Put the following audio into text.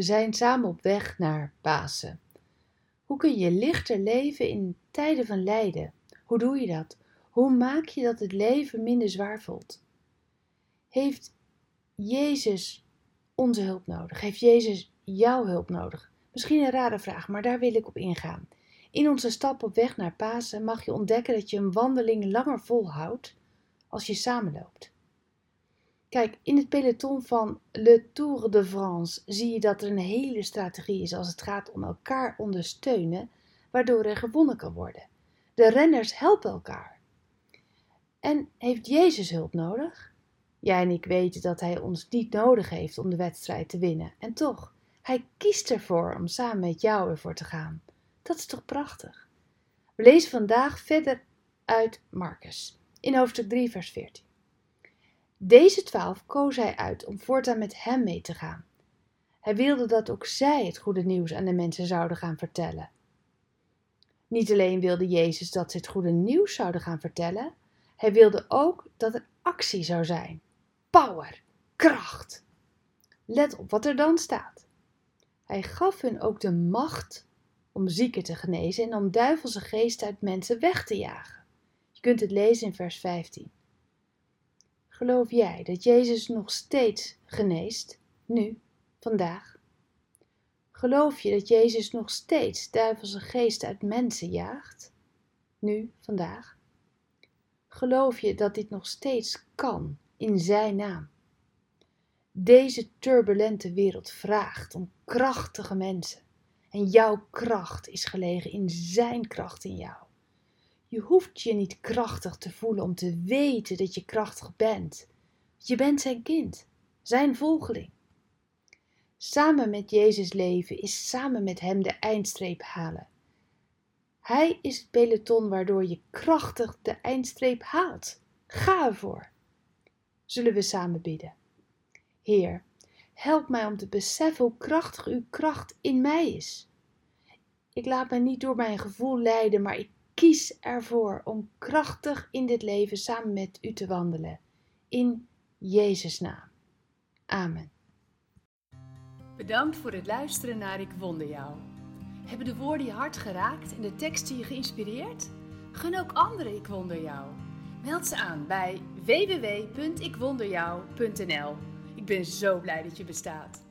We zijn samen op weg naar Pasen. Hoe kun je lichter leven in tijden van lijden? Hoe doe je dat? Hoe maak je dat het leven minder zwaar voelt? Heeft Jezus onze hulp nodig? Heeft Jezus jouw hulp nodig? Misschien een rare vraag, maar daar wil ik op ingaan. In onze stap op weg naar Pasen mag je ontdekken dat je een wandeling langer volhoudt als je samenloopt. Kijk, in het peloton van Le Tour de France zie je dat er een hele strategie is als het gaat om elkaar ondersteunen, waardoor er gewonnen kan worden. De renners helpen elkaar. En heeft Jezus hulp nodig? Jij en ik weten dat Hij ons niet nodig heeft om de wedstrijd te winnen. En toch, Hij kiest ervoor om samen met jou ervoor te gaan. Dat is toch prachtig? We lezen vandaag verder uit Marcus, in hoofdstuk 3, vers 14. Deze twaalf koos hij uit om voortaan met hem mee te gaan. Hij wilde dat ook zij het goede nieuws aan de mensen zouden gaan vertellen. Niet alleen wilde Jezus dat ze het goede nieuws zouden gaan vertellen, hij wilde ook dat er actie zou zijn. Power, kracht. Let op wat er dan staat. Hij gaf hun ook de macht om zieken te genezen en om duivelse geesten uit mensen weg te jagen. Je kunt het lezen in vers 15. Geloof jij dat Jezus nog steeds geneest, nu, vandaag? Geloof je dat Jezus nog steeds duivelse geesten uit mensen jaagt, nu, vandaag? Geloof je dat dit nog steeds kan in Zijn naam? Deze turbulente wereld vraagt om krachtige mensen. En jouw kracht is gelegen in Zijn kracht in jou. Je hoeft je niet krachtig te voelen om te weten dat je krachtig bent. Je bent zijn kind, zijn volgeling. Samen met Jezus leven is samen met Hem de eindstreep halen. Hij is het peloton waardoor je krachtig de eindstreep haalt. Ga ervoor. Zullen we samen bidden? Heer, help mij om te beseffen hoe krachtig uw kracht in mij is. Ik laat mij niet door mijn gevoel leiden, maar ik kies ervoor om krachtig in dit leven samen met u te wandelen. In Jezus' naam. Amen. Bedankt voor het luisteren naar Ik Wonder Jou. Hebben de woorden je hart geraakt en de teksten je geïnspireerd? Gun ook anderen Ik Wonder Jou. Meld ze aan bij www.ikwonderjou.nl. Ik ben zo blij dat je bestaat.